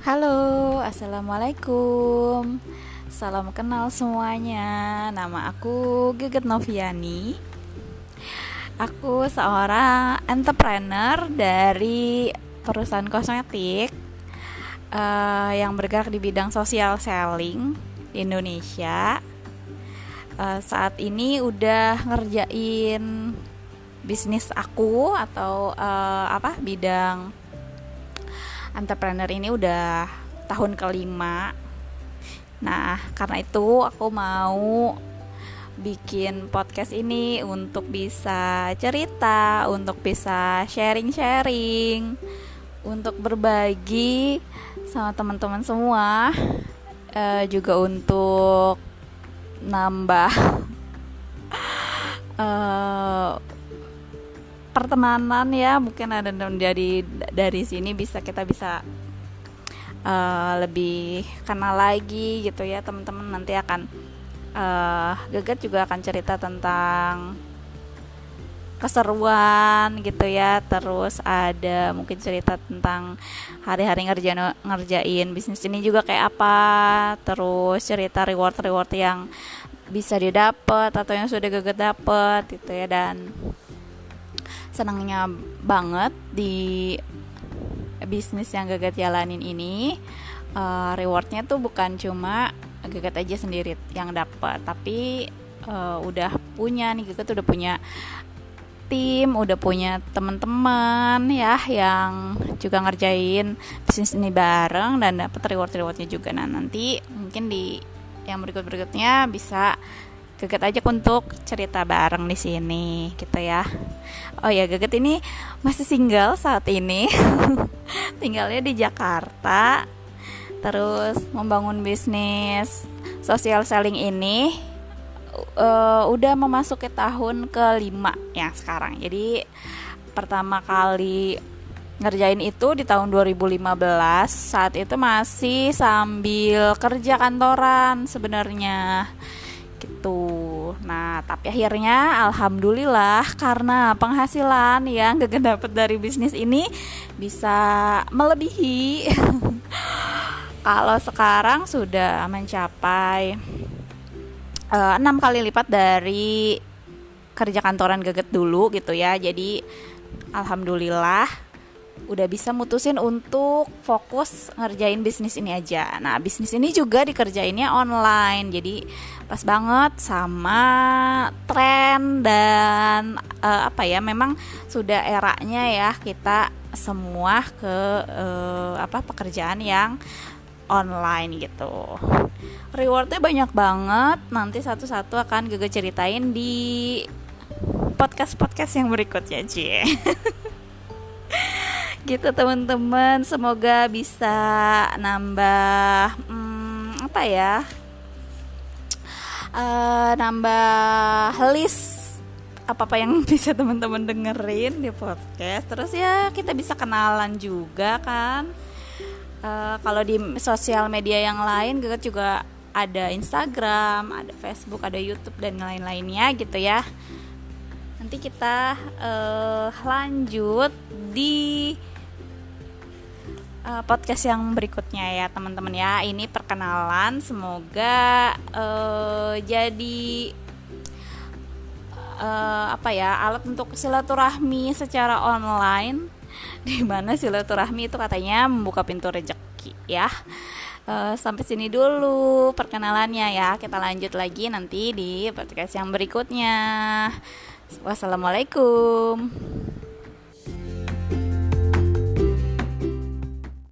Halo, assalamualaikum. Salam kenal semuanya. Nama aku Geget Noviani. Aku seorang entrepreneur dari perusahaan kosmetik uh, yang bergerak di bidang social selling di Indonesia. Uh, saat ini udah ngerjain bisnis aku atau uh, apa bidang entrepreneur ini udah tahun kelima. Nah karena itu aku mau bikin podcast ini untuk bisa cerita, untuk bisa sharing-sharing, untuk berbagi sama teman-teman semua, uh, juga untuk nambah uh, pertemanan ya mungkin ada dari dari sini bisa kita bisa uh, lebih kenal lagi gitu ya teman-teman nanti akan uh, Geget juga akan cerita tentang keseruan gitu ya. Terus ada mungkin cerita tentang hari-hari ngerjain ngerjain bisnis ini juga kayak apa. Terus cerita reward reward yang bisa didapat atau yang sudah geget dapat gitu ya. Dan senangnya banget di bisnis yang Gagat jalanin ini. Uh, rewardnya tuh bukan cuma Gagat aja sendiri yang dapat tapi uh, udah punya nih Gagat udah punya tim udah punya teman-teman ya yang juga ngerjain bisnis ini bareng dan dapat reward rewardnya juga. Nah nanti mungkin di yang berikut berikutnya bisa Geget aja untuk cerita bareng di sini gitu ya. Oh ya, Geget ini masih single saat ini. Tinggalnya di Jakarta. Terus membangun bisnis social selling ini uh, udah memasuki tahun kelima ya sekarang. Jadi pertama kali ngerjain itu di tahun 2015 saat itu masih sambil kerja kantoran sebenarnya gitu. Nah, tapi akhirnya alhamdulillah karena penghasilan yang gak dapat dari bisnis ini bisa melebihi. Kalau sekarang sudah mencapai eh, enam uh, kali lipat dari kerja kantoran geget dulu gitu ya. Jadi alhamdulillah udah bisa mutusin untuk fokus ngerjain bisnis ini aja. Nah, bisnis ini juga dikerjainnya online. Jadi pas banget sama tren dan uh, apa ya, memang sudah eranya ya kita semua ke uh, apa pekerjaan yang online gitu. Rewardnya banyak banget. Nanti satu-satu akan gue ceritain di podcast-podcast yang berikutnya, Cie. gitu teman-teman. Semoga bisa nambah hmm, apa ya uh, nambah list apa apa yang bisa teman-teman dengerin di podcast. Terus ya kita bisa kenalan juga kan. Uh, kalau di sosial media yang lain kita juga ada Instagram ada Facebook ada YouTube dan lain-lainnya gitu ya. Nanti kita uh, lanjut di uh, podcast yang berikutnya ya teman-teman ya. Ini perkenalan semoga uh, jadi uh, apa ya alat untuk silaturahmi secara online. Di mana silaturahmi itu katanya membuka pintu rezeki ya. Uh, sampai sini dulu perkenalannya ya. Kita lanjut lagi nanti di podcast yang berikutnya. Wassalamualaikum